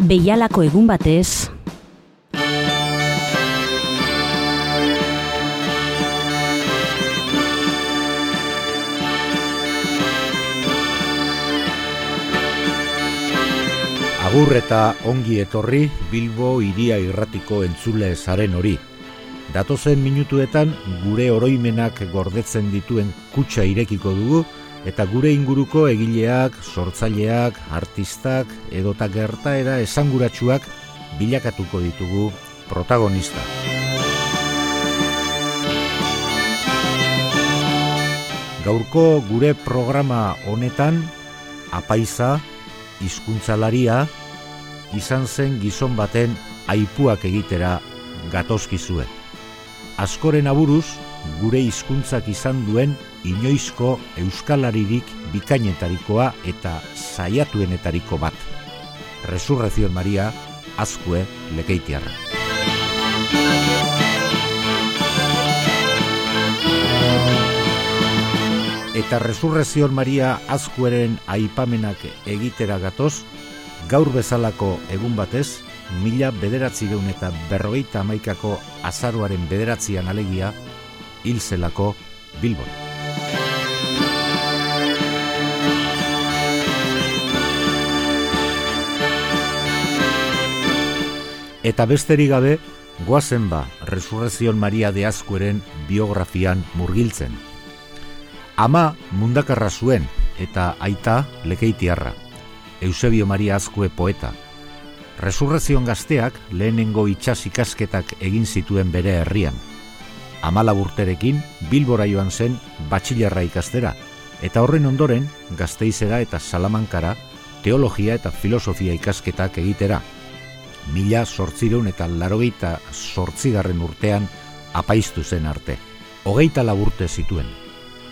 Beialako egun batez, Agur eta ongi etorri Bilbo iria irratiko entzule zaren hori. Datozen minutuetan gure oroimenak gordetzen dituen kutsa irekiko dugu eta gure inguruko egileak, sortzaileak, artistak edota gertaera esanguratsuak bilakatuko ditugu protagonista. Gaurko gure programa honetan apaiza, hizkuntzalaria, izan zen gizon baten aipuak egitera gatozkizue. Askoren aburuz, gure hizkuntzak izan duen inoizko euskalaririk bikainetarikoa eta saiatuenetariko bat. Resurrezion Maria, azkue lekeitiarra. Eta Resurrezion Maria azkueren aipamenak egitera gatoz, gaur bezalako egun batez, mila bederatzi deun eta berrogeita amaikako azaruaren bederatzian alegia, hil zelako Bilbon. Eta besterik gabe, goazen ba, Resurrezion Maria de Azkueren biografian murgiltzen. Ama mundakarra zuen eta aita lekeitiarra. Eusebio Maria Azkue poeta. Resurrezion gazteak lehenengo itxas ikasketak egin zituen bere herrian. Amala burterekin Bilbora joan zen batxilerra ikastera, eta horren ondoren gazteizera eta salamankara teologia eta filosofia ikasketak egitera. Mila sortzireun eta larogeita sortzigarren urtean apaiztu zen arte. Hogeita laburte zituen.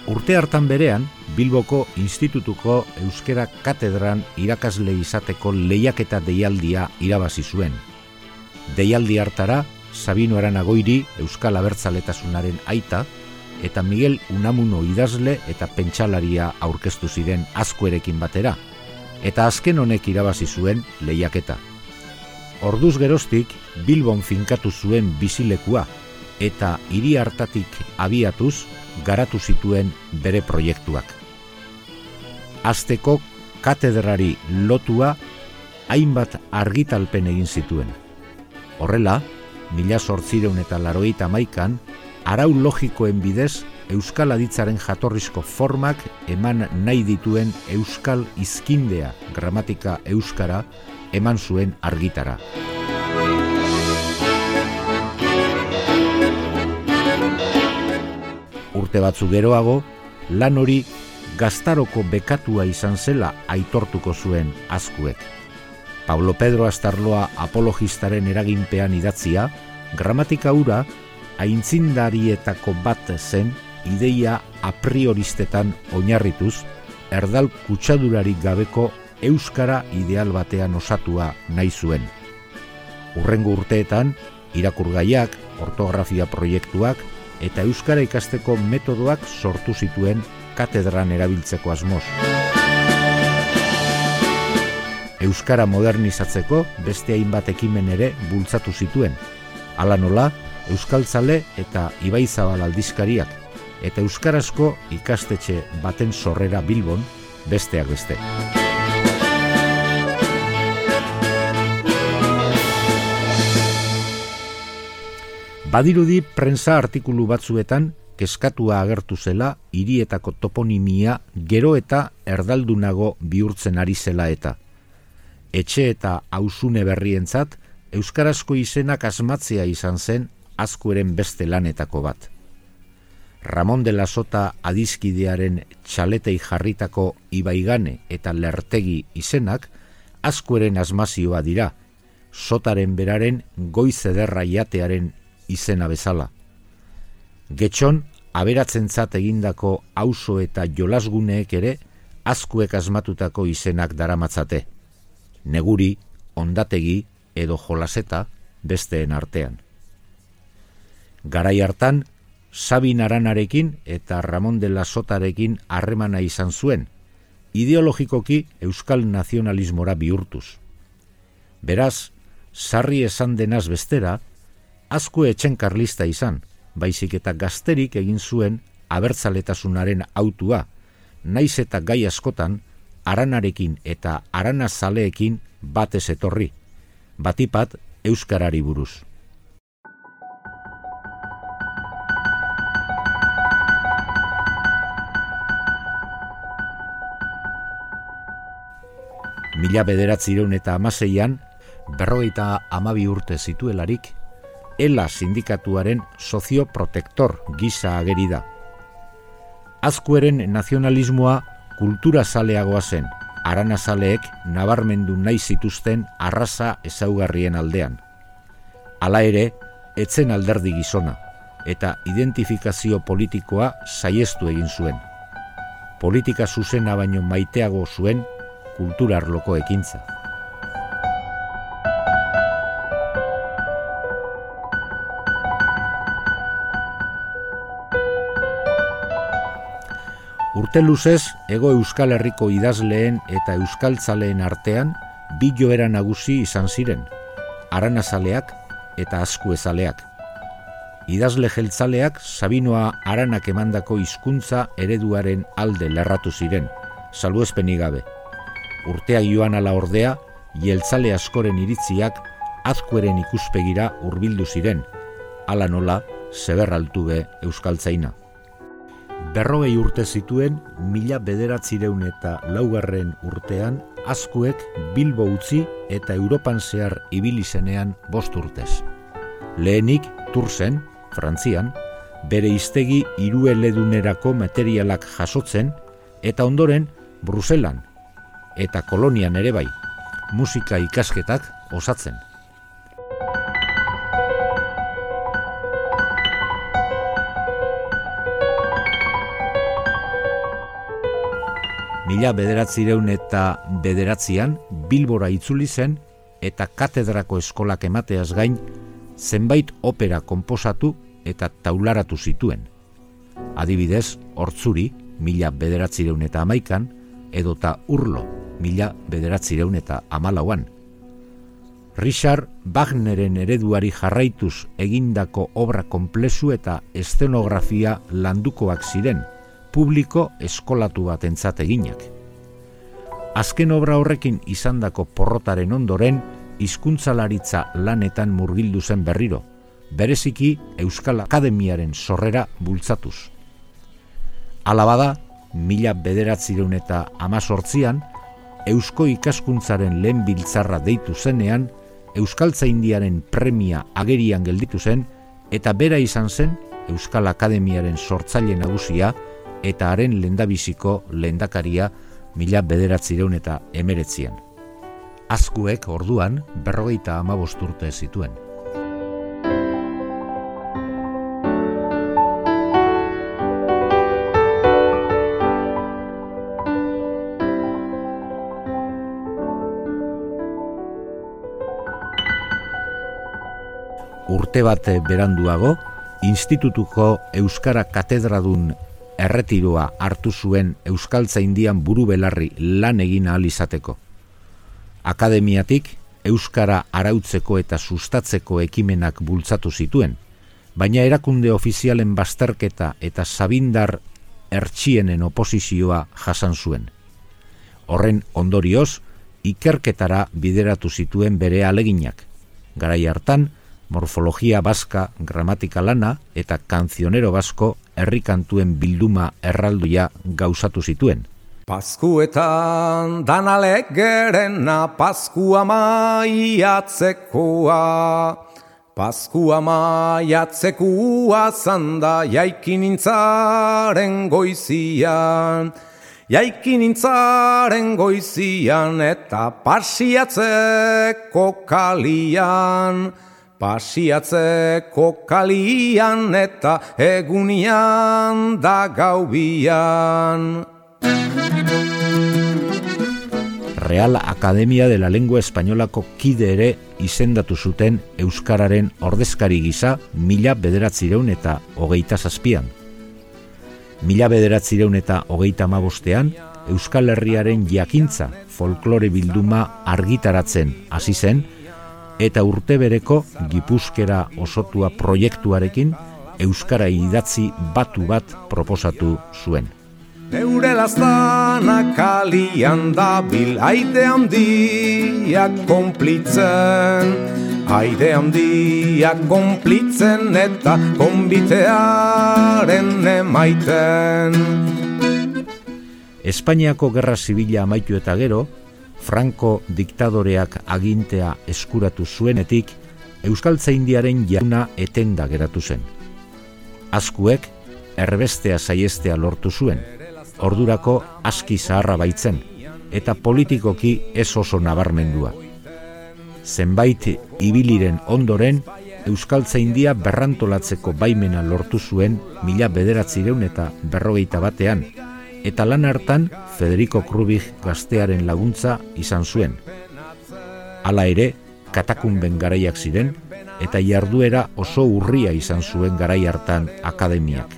Urte hartan berean, Bilboko Institutuko Euskera Katedran irakasle izateko lehiaketa deialdia irabazi zuen. Deialdi hartara, Sabino Aranagoiri Euskal Abertzaletasunaren aita, eta Miguel Unamuno idazle eta pentsalaria aurkeztu ziren azkuerekin batera, eta azken honek irabazi zuen lehiaketa. Orduz geroztik, Bilbon finkatu zuen bizilekua, eta hiri hartatik abiatuz, garatu zituen bere proiektuak. Azteko katedrari lotua hainbat argitalpen egin zituen. Horrela, mila sortzireun eta laroita maikan, arau logikoen bidez Euskal Aditzaren jatorrizko formak eman nahi dituen Euskal Izkindea gramatika Euskara eman zuen argitara. urte batzu geroago, lan hori gaztaroko bekatua izan zela aitortuko zuen azkuek. Paulo Pedro Astarloa apologistaren eraginpean idatzia, gramatika ura aintzindarietako bat zen ideia a prioristetan oinarrituz, erdal kutsadurarik gabeko euskara ideal batean osatua nahi zuen. Urrengo urteetan, irakurgaiak, ortografia proiektuak, eta euskara ikasteko metodoak sortu zituen katedran erabiltzeko asmoz. Euskara modernizatzeko beste hainbat ekimen ere bultzatu zituen. Hala nola, Euskaltzale eta Ibaizabal aldizkariak eta euskarazko ikastetxe baten sorrera Bilbon besteak beste. Badirudi prensa artikulu batzuetan keskatua agertu zela hirietako toponimia gero eta erdaldunago bihurtzen ari zela eta. Etxe eta hausune berrientzat, Euskarazko izenak asmatzea izan zen azkueren beste lanetako bat. Ramon de la Sota adizkidearen txaletei jarritako ibaigane eta lertegi izenak azkueren asmazioa dira, sotaren beraren goizederra jatearen izena bezala. Getxon, aberatzentzat egindako auzo eta jolasguneek ere azkuek asmatutako izenak daramatzate. Neguri, ondategi edo jolaseta besteen artean. Garai hartan, Sabin Aranarekin eta Ramon de la Sotarekin harremana izan zuen, ideologikoki euskal nazionalismora bihurtuz. Beraz, sarri esan denaz bestera, asko etxen karlista izan, baizik eta gazterik egin zuen abertzaletasunaren autua, naiz eta gai askotan, aranarekin eta aranazaleekin batez etorri, batipat euskarari buruz. Mila bederatzireun eta amaseian, berrogeita amabi urte zituelarik, ELA sindikatuaren sozioprotektor gisa ageri da. Azkueren nazionalismoa kultura zaleagoa zen, aranazaleek nabarmendu nahi zituzten arraza ezaugarrien aldean. Hala ere, etzen alderdi gizona, eta identifikazio politikoa saiestu egin zuen. Politika zuzena baino maiteago zuen kulturarloko ekintza. Urte luzez, ego euskal herriko idazleen eta euskaltzaleen artean, bi joera nagusi izan ziren, aranazaleak eta askuezaleak. Idazle jeltzaleak Sabinoa aranak emandako hizkuntza ereduaren alde lerratu ziren, salbuespenik gabe. Urtea joan ala ordea, jeltzale askoren iritziak azkueren ikuspegira hurbildu ziren, ala nola, zeberraltube euskaltzaina berrogei urte zituen mila bederatzireun eta laugarren urtean azkuek Bilbo utzi eta Europan zehar ibili zenean bost urtez. Lehenik, Turzen, Frantzian, bere iztegi irueledunerako materialak jasotzen eta ondoren Bruselan eta kolonian ere bai, musika ikasketak osatzen. Mila bederatzireun eta bederatzian Bilbora itzuli zen eta katedrako eskolak emateaz gain zenbait opera konposatu eta taularatu zituen. Adibidez, hortzuri mila bederatzireun eta amaikan edota urlo mila bederatzireun eta amalauan. Richard Wagneren ereduari jarraituz egindako obra komplezu eta estenografia landukoak ziren, publiko eskolatu bat entzat eginak. Azken obra horrekin izandako porrotaren ondoren, hizkuntzalaritza lanetan murgildu zen berriro, bereziki Euskal Akademiaren sorrera bultzatuz. Alabada, mila bederatzireun eta amazortzian, Eusko ikaskuntzaren lehen biltzarra deitu zenean, Euskaltza Indiaren premia agerian gelditu zen, eta bera izan zen Euskal Akademiaren sortzaile nagusia, eta haren lendabiziko lendakaria mila bederatzireun eta emeretzian. Azkuek orduan berrogeita amabosturte zituen. Urte bate beranduago, institutuko Euskara Katedradun erretiroa hartu zuen Euskaltza Indian buru belarri lan egin ahal izateko. Akademiatik Euskara arautzeko eta sustatzeko ekimenak bultzatu zituen, baina erakunde ofizialen bazterketa eta sabindar ertsienen oposizioa jasan zuen. Horren ondorioz, ikerketara bideratu zituen bere aleginak. Garai hartan, morfologia baska, gramatika lana eta kanzionero basko herrikantuen bilduma erralduia gauzatu zituen. Paskuetan danalek gerena paskua maiatzekoa. Paskua maiatzekua zanda jaikinintzaren goizian. Jaikinintzaren goizian eta pasiatzeko kalian Pasiatzeko kalian eta egunian da gaubian. Real Academia de la Lengua Españolako kide ere izendatu zuten Euskararen ordezkari gisa mila bederatzireun eta hogeita zazpian. Mila bederatzireun eta hogeita mabostean, Euskal Herriaren jakintza folklore bilduma argitaratzen hasi zen eta urte bereko Gipuzkera osotua proiektuarekin Euskara idatzi batu bat proposatu zuen. Eure lastana kalian dabil aide handiak konplitzen Aide handiak konplitzen eta konbitearen emaiten Espainiako Gerra Zibila amaitu eta gero, Franco diktadoreak agintea eskuratu zuenetik, Euskaltza Indiaren jauna etenda geratu zen. Azkuek, erbestea saiestea lortu zuen, ordurako aski zaharra baitzen, eta politikoki ez oso nabarmendua. Zenbait ibiliren ondoren, Euskaltza India berrantolatzeko baimena lortu zuen mila bederatzireun eta berrogeita batean, eta lan hartan Federico Krubig gaztearen laguntza izan zuen. Hala ere, katakunben garaiak ziren, eta jarduera oso urria izan zuen garai hartan akademiak.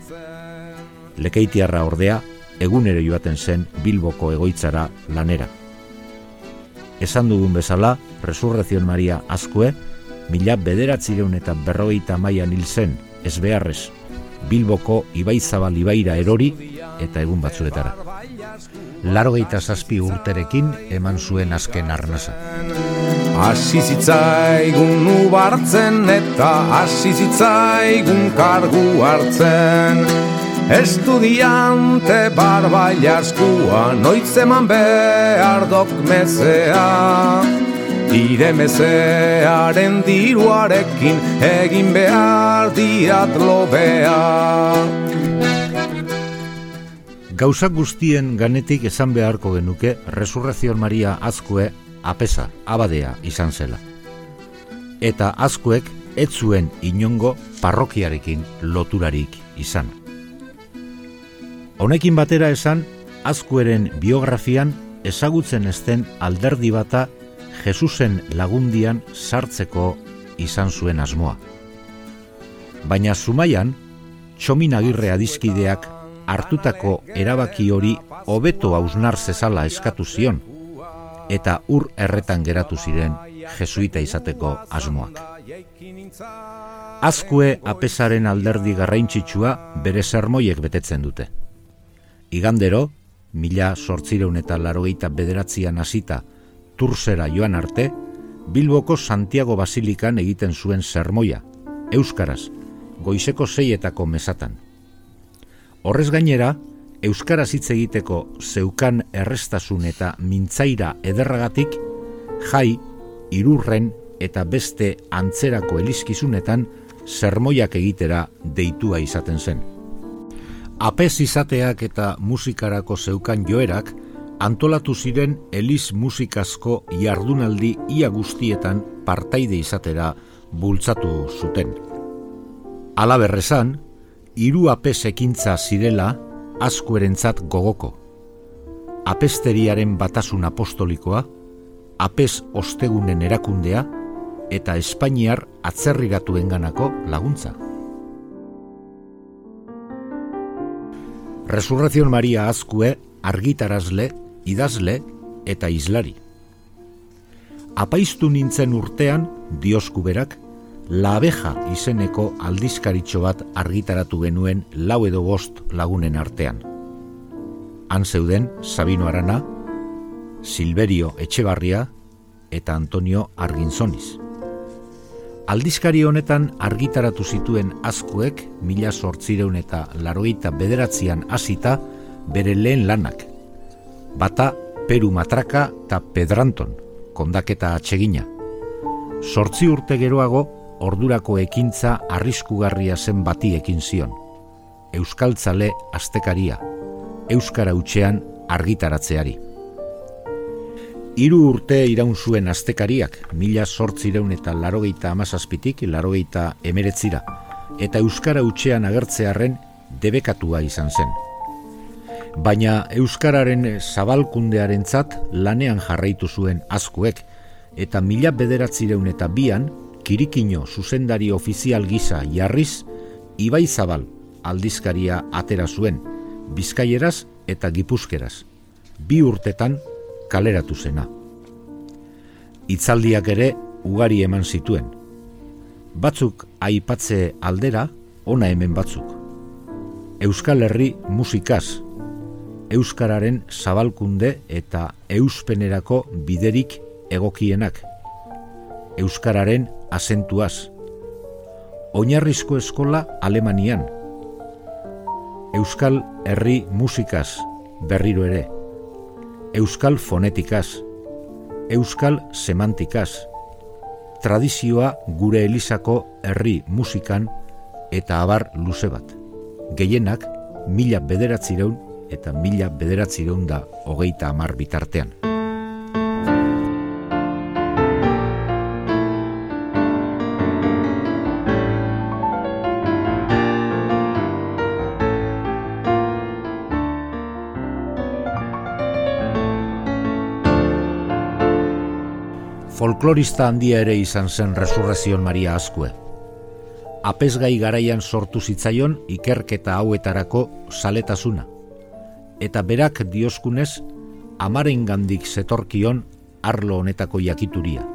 Lekeitiarra ordea, egunero joaten zen Bilboko egoitzara lanera. Esan dugun bezala, Resurrezion Maria Azkue, mila bederatzireun eta berrogeita maian hil zen, ez beharrez, Bilboko Ibaizabal Ibaira erori eta egun batzuetara. Laro zazpi urterekin eman zuen azken arnasa. Asi zitzaigun ubartzen eta asi zitzaigun kargu hartzen Estudiante barbailaskua noitzeman behar mezea Ire mezearen diruarekin egin behar diat lobea Gauza guztien ganetik esan beharko genuke Resurrezion Maria Azkue apesa, abadea izan zela. Eta Azkuek ez zuen inongo parrokiarekin loturarik izan. Honekin batera esan, Azkueren biografian ezagutzen ezten alderdi bata Jesusen lagundian sartzeko izan zuen asmoa. Baina Zumaian, Txomin Agirre adizkideak hartutako erabaki hori hobeto hausnar zezala eskatu zion, eta ur erretan geratu ziren jesuita izateko asmoak. Azkue apesaren alderdi garraintzitsua bere sermoiek betetzen dute. Igandero, mila sortzireun eta larogeita bederatzian hasita tursera joan arte, Bilboko Santiago Basilikan egiten zuen sermoia, Euskaraz, goizeko zeietako mesatan. Horrez gainera, Euskaraz hitz egiteko zeukan errestasun eta mintzaira ederragatik, jai, irurren eta beste antzerako elizkizunetan sermoiak egitera deitua izaten zen. Apez izateak eta musikarako zeukan joerak, antolatu ziren eliz musikazko jardunaldi ia guztietan partaide izatera bultzatu zuten. Alaberrezan, hiru apes ekintza zirela askuerentzat gogoko. Apesteriaren batasun apostolikoa, apes ostegunen erakundea eta Espainiar atzerriratuenganako laguntza. Resurrezion Maria Azkue argitarazle, idazle eta islari. Apaiztu nintzen urtean, dioskuberak, La abeja izeneko aldizkaritxo bat argitaratu genuen lau edo bost lagunen artean. Han zeuden Sabino Arana, Silverio Etxebarria eta Antonio Arginzoniz. Aldizkari honetan argitaratu zituen azkuek mila sortzireun eta larogeita bederatzean hasita bere lehen lanak. Bata Peru Matraka eta Pedranton, kondaketa atsegina. Sortzi urte geroago, ordurako ekintza arriskugarria zen bati ekin zion. Euskaltzale astekaria, Euskara utxean argitaratzeari. Hiru urte iraun zuen astekariak, mila sortzireun eta larogeita amazazpitik, larogeita emeretzira, eta Euskara utxean agertzearen debekatua izan zen. Baina Euskararen zabalkundearentzat lanean jarraitu zuen azkuek, eta mila bederatzireun eta bian kirikino zuzendari ofizial gisa jarriz, Ibai Zabal aldizkaria atera zuen, bizkaieraz eta gipuzkeraz. bi urtetan kaleratu zena. Itzaldiak ere ugari eman zituen. Batzuk aipatze aldera, ona hemen batzuk. Euskal Herri musikaz, Euskararen zabalkunde eta euspenerako biderik egokienak. Euskararen asentuaz. Oinarrizko eskola Alemanian. Euskal Herri musikaz, berriro ere. Euskal fonetikaz. Euskal semantikaz. Tradizioa gure elizako herri musikan eta abar luze bat. Gehienak mila bederatzireun eta mila bederatzireun da hogeita amar bitartean. Folklorista handia ere izan zen resurrezion Maria Azkue. Apesgai garaian sortu zitzaion ikerketa hauetarako saletasuna – eta berak dioskunez amaren gandik zetorkion arlo honetako jakituria.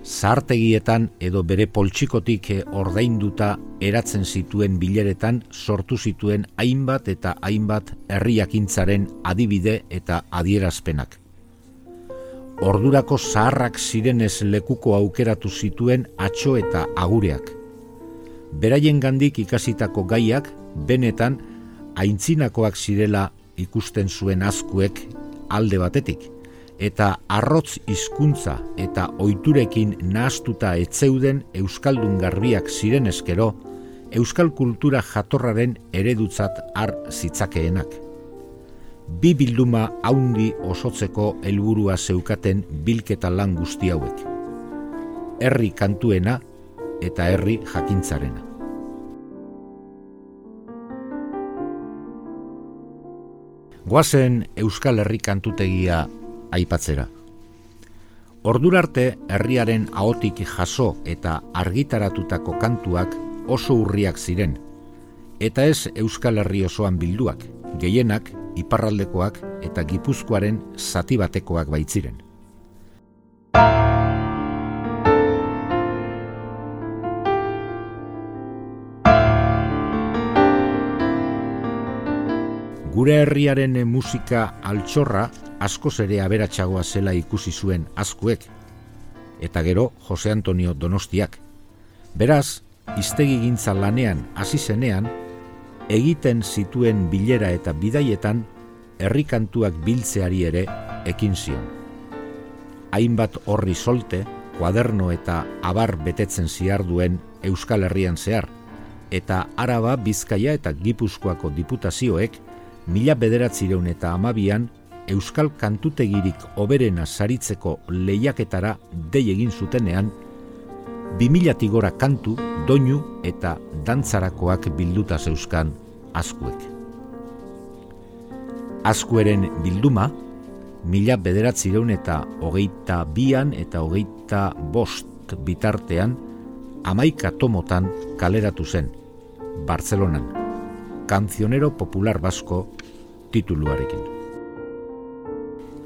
Zahartegietan edo bere poltsikotik ordainduta eratzen zituen bileretan sortu zituen hainbat eta hainbat herriakintzaren adibide eta adierazpenak. Ordurako zaharrak zirenez lekuko aukeratu zituen atxo eta agureak. Beraien gandik ikasitako gaiak, benetan, aintzinakoak zirela ikusten zuen azkuek alde batetik, eta arrotz hizkuntza eta ohiturekin nahastuta etzeuden euskaldun garbiak ziren eskero, euskal kultura jatorraren eredutzat har zitzakeenak. Bi bilduma haundi osotzeko helburua zeukaten bilketa lan guzti hauek. Herri kantuena eta herri jakintzarena. Goazen Euskal Herri kantutegia aipatzera. Ordurarte herriaren ahotik jaso eta argitaratutako kantuak oso urriak ziren, eta ez Euskal Herri osoan bilduak, gehienak iparraldekoak eta gipuzkoaren zati batekoak baitziren. Gure herriaren musika altxorra askoz ere aberatsagoa zela ikusi zuen azkuek, eta gero Jose Antonio Donostiak. Beraz, iztegi gintza lanean hasi zenean, egiten zituen bilera eta bidaietan herrikantuak biltzeari ere ekin zion. Hainbat horri solte, kuaderno eta abar betetzen ziar duen Euskal Herrian zehar, eta Araba, Bizkaia eta Gipuzkoako diputazioek mila bederatzireun eta amabian, Euskal kantutegirik oberena saritzeko lehiaketara dei egin zutenean, mila tigora kantu, doinu eta dantzarakoak bilduta zeuskan askuek. Askueren bilduma, mila bederatzireun eta hogeita bian eta hogeita bost bitartean, amaika tomotan kaleratu zen, Bartzelonan. Cancionero Popular Basko tituluarekin.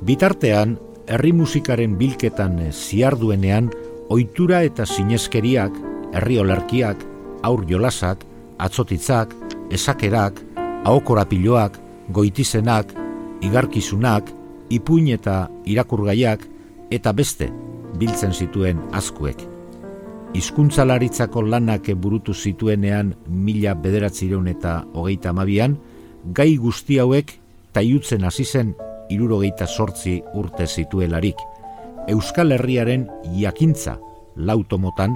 Bitartean, herri musikaren bilketan ziarduenean, ohitura eta sineskeriak, herri olarkiak, aur jolasak, atzotitzak, esakerak, ahokorapiloak, goitizenak, igarkizunak, ipuin eta irakurgaiak, eta beste biltzen zituen azkuek hizkuntzalaritzako lanak burutu zituenean mila bederatzireun eta hogeita amabian, gai guzti hauek taiutzen hasi zen irurogeita sortzi urte zituelarik. Euskal Herriaren jakintza lautomotan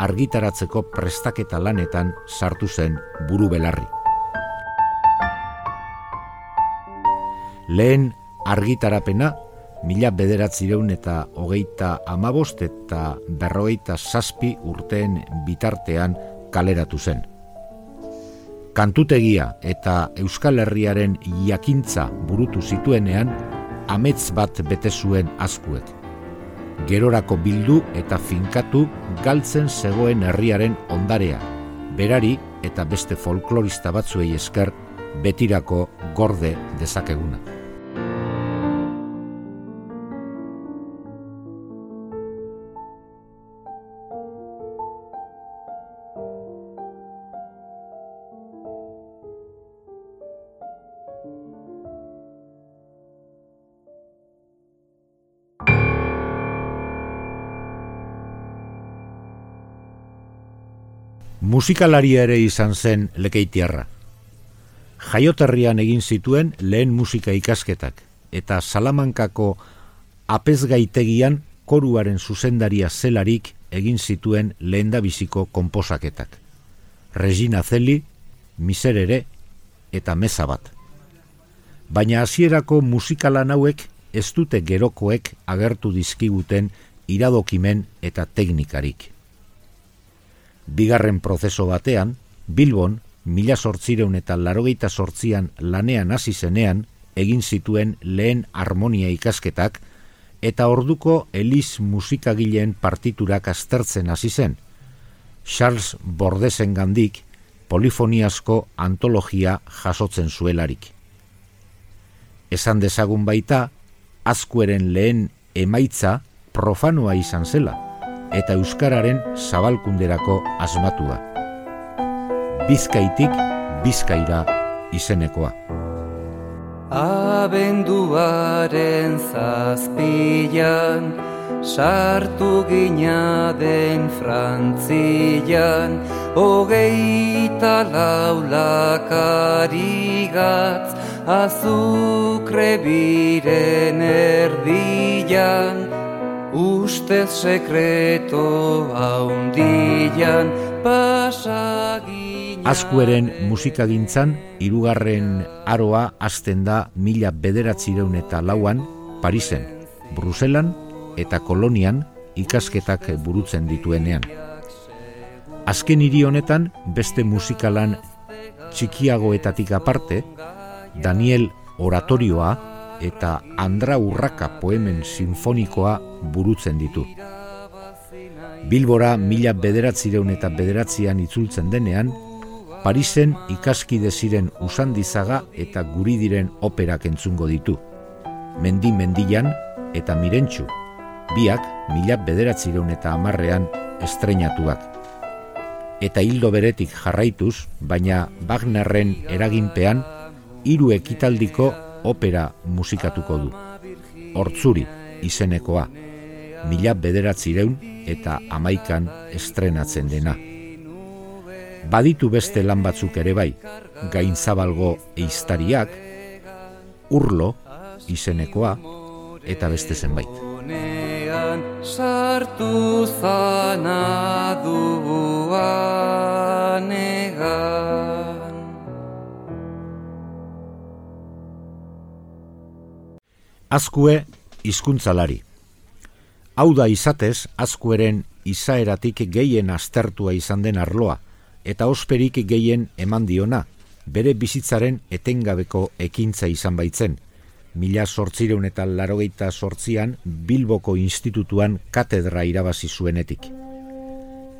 argitaratzeko prestaketa lanetan sartu zen buru belarri. Lehen argitarapena mila bederatzireun eta hogeita amabost eta berrogeita zazpi urteen bitartean kaleratu zen. Kantutegia eta Euskal Herriaren jakintza burutu zituenean, amets bat bete zuen askuek. Gerorako bildu eta finkatu galtzen zegoen herriaren ondarea, berari eta beste folklorista batzuei esker betirako gorde dezakeguna. Musikalaria ere izan zen lekeitiarra. Jaioterrian egin zituen lehen musika ikasketak, eta Salamankako apezgaitegian koruaren zuzendaria zelarik egin zituen lehendabiziko konposaketak. Regina Zeli, Miserere eta Meza bat. Baina hasierako musikalan hauek ez dute gerokoek agertu dizkiguten iradokimen eta teknikarik. Bigarren prozeso batean, Bilbon, mila sortzireun eta larogeita sortzian lanean hasi zenean, egin zituen lehen harmonia ikasketak, eta orduko Elis musikagileen partiturak aztertzen hasi zen. Charles Bordesen gandik, polifoniasko antologia jasotzen zuelarik. Esan dezagun baita, azkueren lehen emaitza profanoa izan zela, eta euskararen zabalkunderako asmatua. Bizkaitik bizkaira izenekoa. Abenduaren zazpilan, sartu gina den frantzian, hogeita gatz, azukre biren erdian, ustez sekreto haundian pasaginan. Azkueren musikagintzan, irugarren aroa azten da mila bederatzireun eta lauan, Parisen, Bruselan eta Kolonian ikasketak burutzen dituenean. Azken hiri honetan beste musikalan txikiagoetatik aparte, Daniel Oratorioa eta Andra Urraka poemen sinfonikoa burutzen ditu. Bilbora mila bederatzireun eta bederatzian itzultzen denean, Parisen ikaskide ziren usandizaga eta guri diren operak entzungo ditu. Mendi mendian eta mirentxu, biak mila bederatzireun eta amarrean estreinatuak. Eta hildo beretik jarraituz, baina Wagnerren eraginpean, hiru ekitaldiko opera musikatuko du. Hortzuri izenekoa, mila bederatzireun eta amaikan estrenatzen dena. Baditu beste lan batzuk ere bai, gaintzabalgo eiztariak, urlo izenekoa eta beste zenbait. Sartu zana Azkue hizkuntzalari. Hau da izatez, azkueren izaeratik gehien aztertua izan den arloa, eta osperik gehien eman diona, bere bizitzaren etengabeko ekintza izan baitzen. Mila sortzireun eta larogeita sortzian Bilboko Institutuan katedra irabazi zuenetik.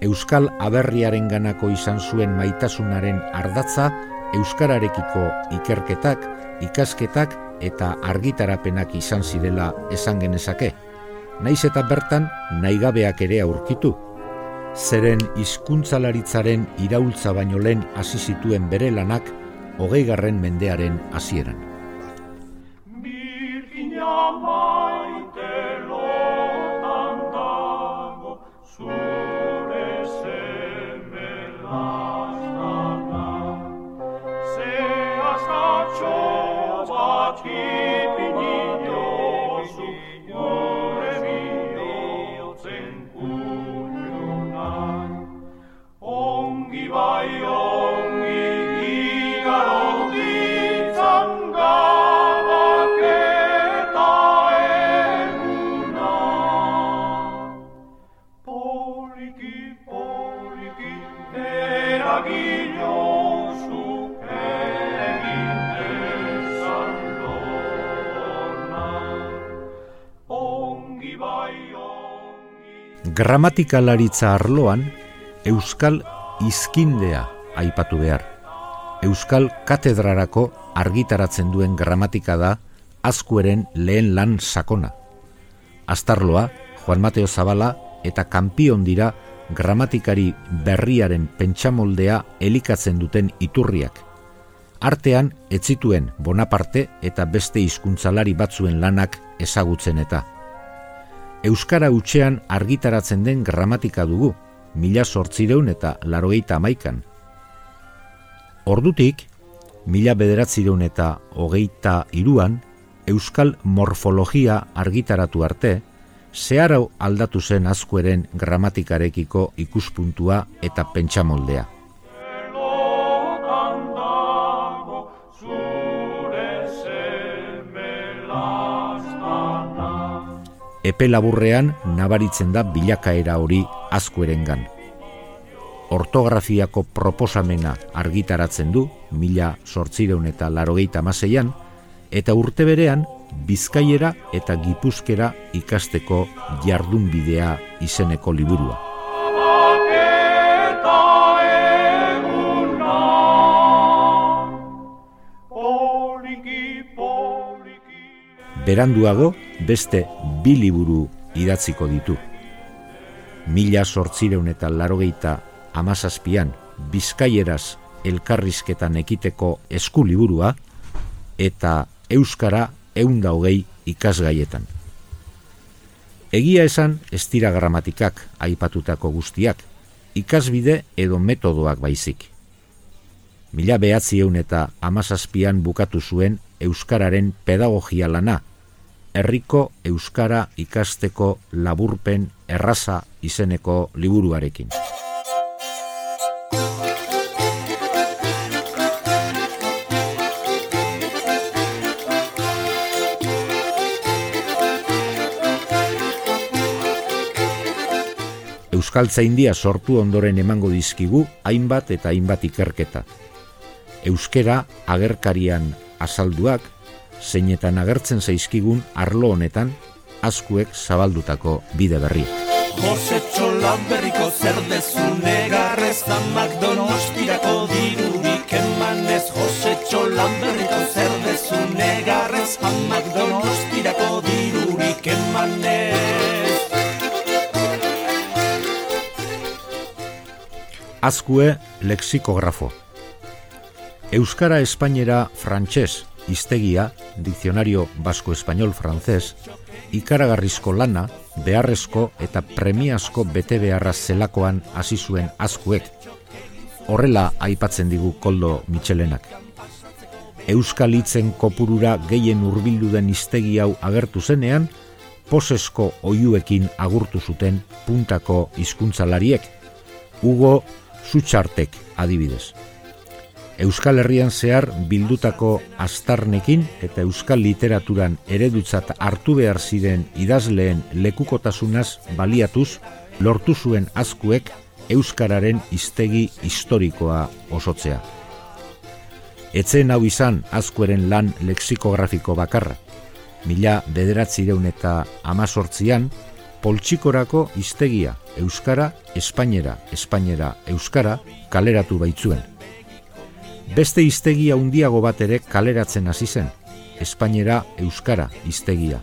Euskal aberriaren ganako izan zuen maitasunaren ardatza, Euskararekiko ikerketak, ikasketak eta argitarapenak izan zirela esan genezake. Naiz eta bertan naigabeak ere aurkitu. Zeren hizkuntzalaritzaren iraultza baino lehen hasi zituen bere lanak hogeigarren mendearen hasieran. Gott Gramatikalaritza arloan Euskal Izkindea aipatu behar. Euskal Katedrarako argitaratzen duen gramatika da azkueren lehen lan sakona. Astarloa, Juan Mateo Zabala eta Kampion dira gramatikari berriaren pentsamoldea elikatzen duten iturriak. Artean, etzituen Bonaparte eta beste hizkuntzalari batzuen lanak ezagutzen eta. Euskara utxean argitaratzen den gramatika dugu, mila sortzireun eta larogeita amaikan. Ordutik, mila bederatzireun eta hogeita iruan, Euskal Morfologia argitaratu arte, zeharau aldatu zen azkueren gramatikarekiko ikuspuntua eta pentsamoldea. Epe laburrean nabaritzen da bilakaera hori azkuerengan. Ortografiako proposamena argitaratzen du, mila sortzireun eta larogeita maseian, eta urte berean Bizkaiera eta Gipuzkera ikasteko jardunbidea izeneko liburua. Beranduago beste bi liburu idatziko ditu. Mila sortzireun eta larogeita amazazpian Bizkaieraz elkarrizketan ekiteko esku liburua eta Euskara eunda hogei ikasgaietan. Egia esan ez dira gramatikak aipatutako guztiak, ikasbide edo metodoak baizik. Mila behatzi eun eta amazazpian bukatu zuen Euskararen pedagogia lana, herriko Euskara ikasteko laburpen erraza izeneko liburuarekin. Euskaltzaindia sortu ondoren emango dizkigu hainbat eta hainbat ikerketa. Euskera agerkarian azalduak, zeinetan agertzen zaizkigun arlo honetan, askuek zabaldutako bide berri. Jose txolan berriko zer dezu negarrez amak donostirako dirurik emanez Jose txolan berriko zer dezu negarrez amak donostirako dirurik emanez Azkue lexikografo. Euskara Espainera frantses iztegia, diccionario basko-espainol-frantzes, ikaragarrizko lana, beharrezko eta premiazko bete beharra zelakoan hasi zuen azkuek. Horrela aipatzen digu koldo Michelenak. Euskal hitzen kopurura gehien hurbildu den iztegi hau agertu zenean, posesko oiuekin agurtu zuten puntako hizkuntzalariek. Hugo zutxartek adibidez. Euskal Herrian zehar bildutako astarnekin eta euskal literaturan eredutzat hartu behar ziren idazleen lekukotasunaz baliatuz, lortu zuen azkuek euskararen hiztegi historikoa osotzea. Etzen hau izan azkueren lan leksikografiko bakarra. Mila bederatzireun eta amazortzian, poltsikorako iztegia Euskara, Espainera, Espainera, Euskara kaleratu baitzuen. Beste iztegia handiago bat ere kaleratzen hasi zen, Espainera, Euskara iztegia.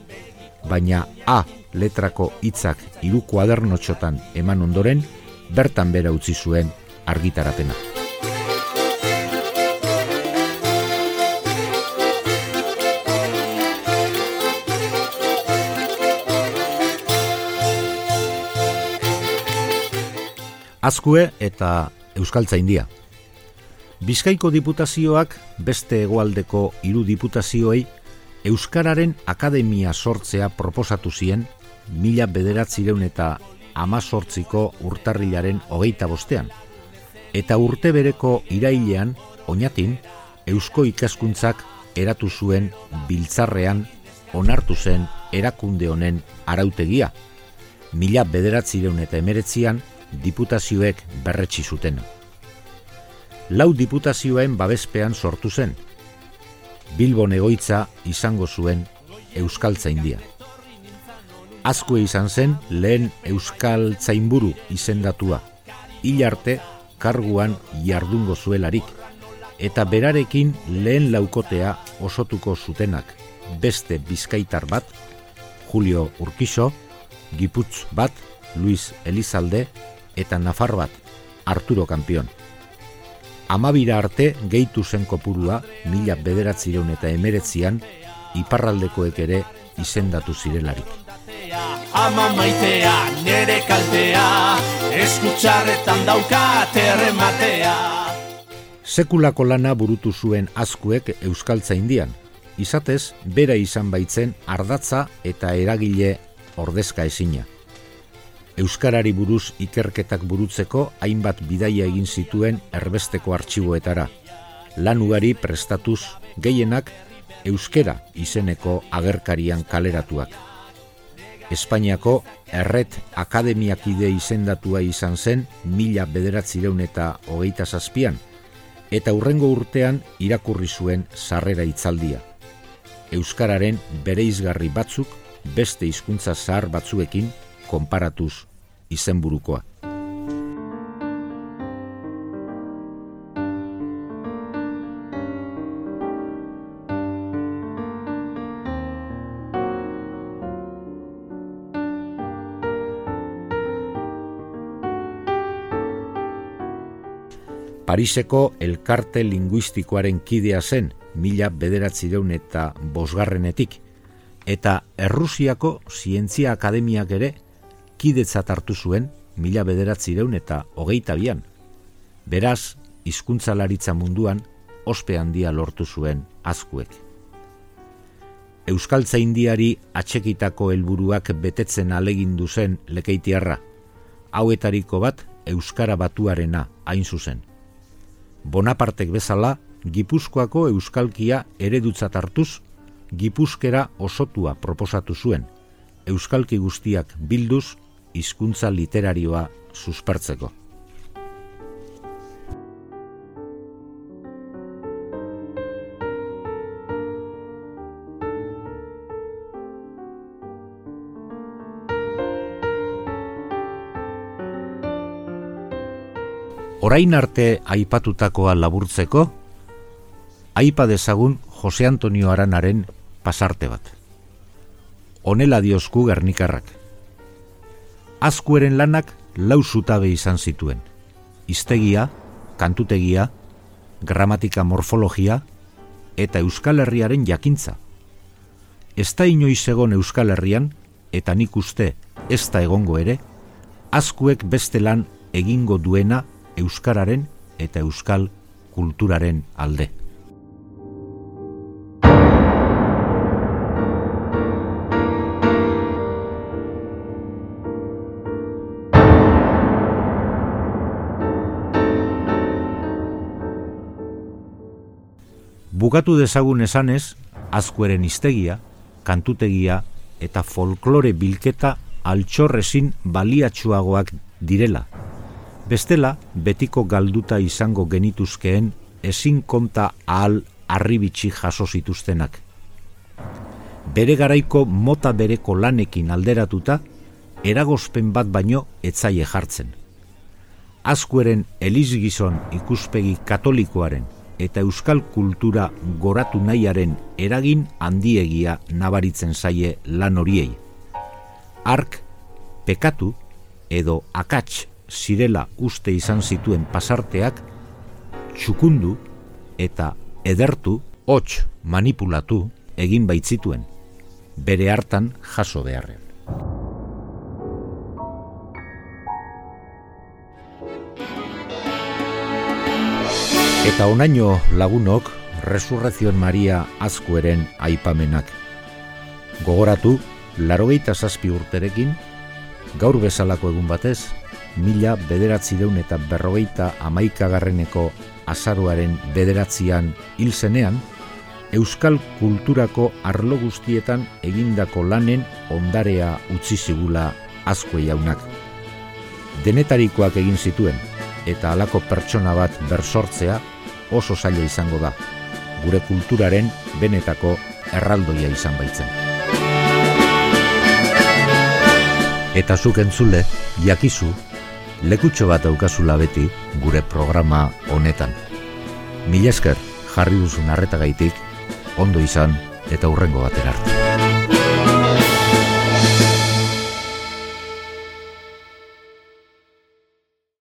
Baina A letrako hitzak hiru kuadernotxotan eman ondoren, bertan bera utzi zuen argitarapena. Azkue eta Euskaltzaindia. Bizkaiko diputazioak beste hegoaldeko hiru diputazioei Euskararen Akademia sortzea proposatu zien mila bederatzireun eta amazortziko urtarrilaren hogeita bostean. Eta urte bereko irailean, oinatin, Eusko ikaskuntzak eratu zuen biltzarrean onartu zen erakunde honen arautegia. Mila bederatzireun eta emeretzian, diputazioek berretsi zuten. Lau diputazioen babespean sortu zen. Bilbon egoitza izango zuen Euskaltza India. Azkue izan zen lehen Euskaltzainburu izendatua. Hilarte karguan jardungo zuelarik. Eta berarekin lehen laukotea osotuko zutenak. Beste bizkaitar bat, Julio Urquizo, Giputz bat, Luis Elizalde, eta Nafar bat, Arturo Kampion. Amabira arte gehitu zen kopurua mila bederatzireun eta emeretzian iparraldekoek ere izendatu zirelarik. Ama maitea, nere kaltea, eskutxarretan dauka terrematea. Sekulako lana burutu zuen askuek Euskaltza Indian, izatez bera izan baitzen ardatza eta eragile ordezka ezina. Euskarari buruz ikerketak burutzeko hainbat bidaia egin zituen erbesteko artxiboetara. Lan ugari prestatuz gehienak euskera izeneko agerkarian kaleratuak. Espainiako erret akademiakide izendatua izan zen mila bederatzireun eta hogeita zazpian, eta hurrengo urtean irakurri zuen sarrera itzaldia. Euskararen bereizgarri batzuk beste hizkuntza zahar batzuekin konparatuz izenburukoa. Pariseko elkarte linguistikoaren kidea zen, mila bederatzireun eta bosgarrenetik, eta Errusiako Zientzia Akademiak ere kidetzat hartu zuen mila bederatzireun eta hogeita bian. Beraz, hizkuntzalaritza munduan ospe handia lortu zuen azkuek. Euskaltza indiari atxekitako helburuak betetzen alegindu zen lekeitiarra, hauetariko bat Euskara batuarena hain zuzen. Bonapartek bezala, Gipuzkoako euskalkia eredutzat hartuz, Gipuzkera osotua proposatu zuen, euskalki guztiak bilduz, hizkuntza literarioa suspertzeko. Orain arte aipatutakoa laburtzeko, aipa dezagun Jose Antonio Aranaren pasarte bat. Honela diosku gernikarrak. Azkueren lanak lau zutabe izan zituen. Iztegia, kantutegia, gramatika morfologia eta Euskal Herriaren jakintza. Ez da inoiz egon Euskal Herrian, eta nik uste ez da egongo ere, azkuek beste lan egingo duena euskararen eta euskal kulturaren alde. Bukatu dezagun esanez, azkueren iztegia, kantutegia eta folklore bilketa altxorrezin baliatsuagoak direla, Bestela, betiko galduta izango genituzkeen ezin konta ahal arribitsi jaso zituztenak. Bere garaiko mota bereko lanekin alderatuta, eragozpen bat baino etzaie jartzen. Azkueren elizgizon ikuspegi katolikoaren eta euskal kultura goratu nahiaren eragin handiegia nabaritzen zaie lan horiei. Ark, pekatu edo akats zirela uste izan zituen pasarteak txukundu eta edertu, hots manipulatu egin baitzituen, bere hartan jaso beharrean. Eta onaino lagunok Resurrezion Maria azkueren aipamenak. Gogoratu, larogeita zazpi urterekin, gaur bezalako egun batez, mila bederatzireun eta berrogeita amaikagarreneko azaruaren bederatzian hil zenean, Euskal kulturako arlo guztietan egindako lanen ondarea utzi zigula azko jaunak. Denetarikoak egin zituen, eta halako pertsona bat bersortzea oso zaila izango da, gure kulturaren benetako erraldoia izan baitzen. Eta zuk entzule, jakizu, lekutxo bat aukazula beti gure programa honetan. Mila esker jarri duzun arretagaitik, ondo izan eta hurrengo batera arte.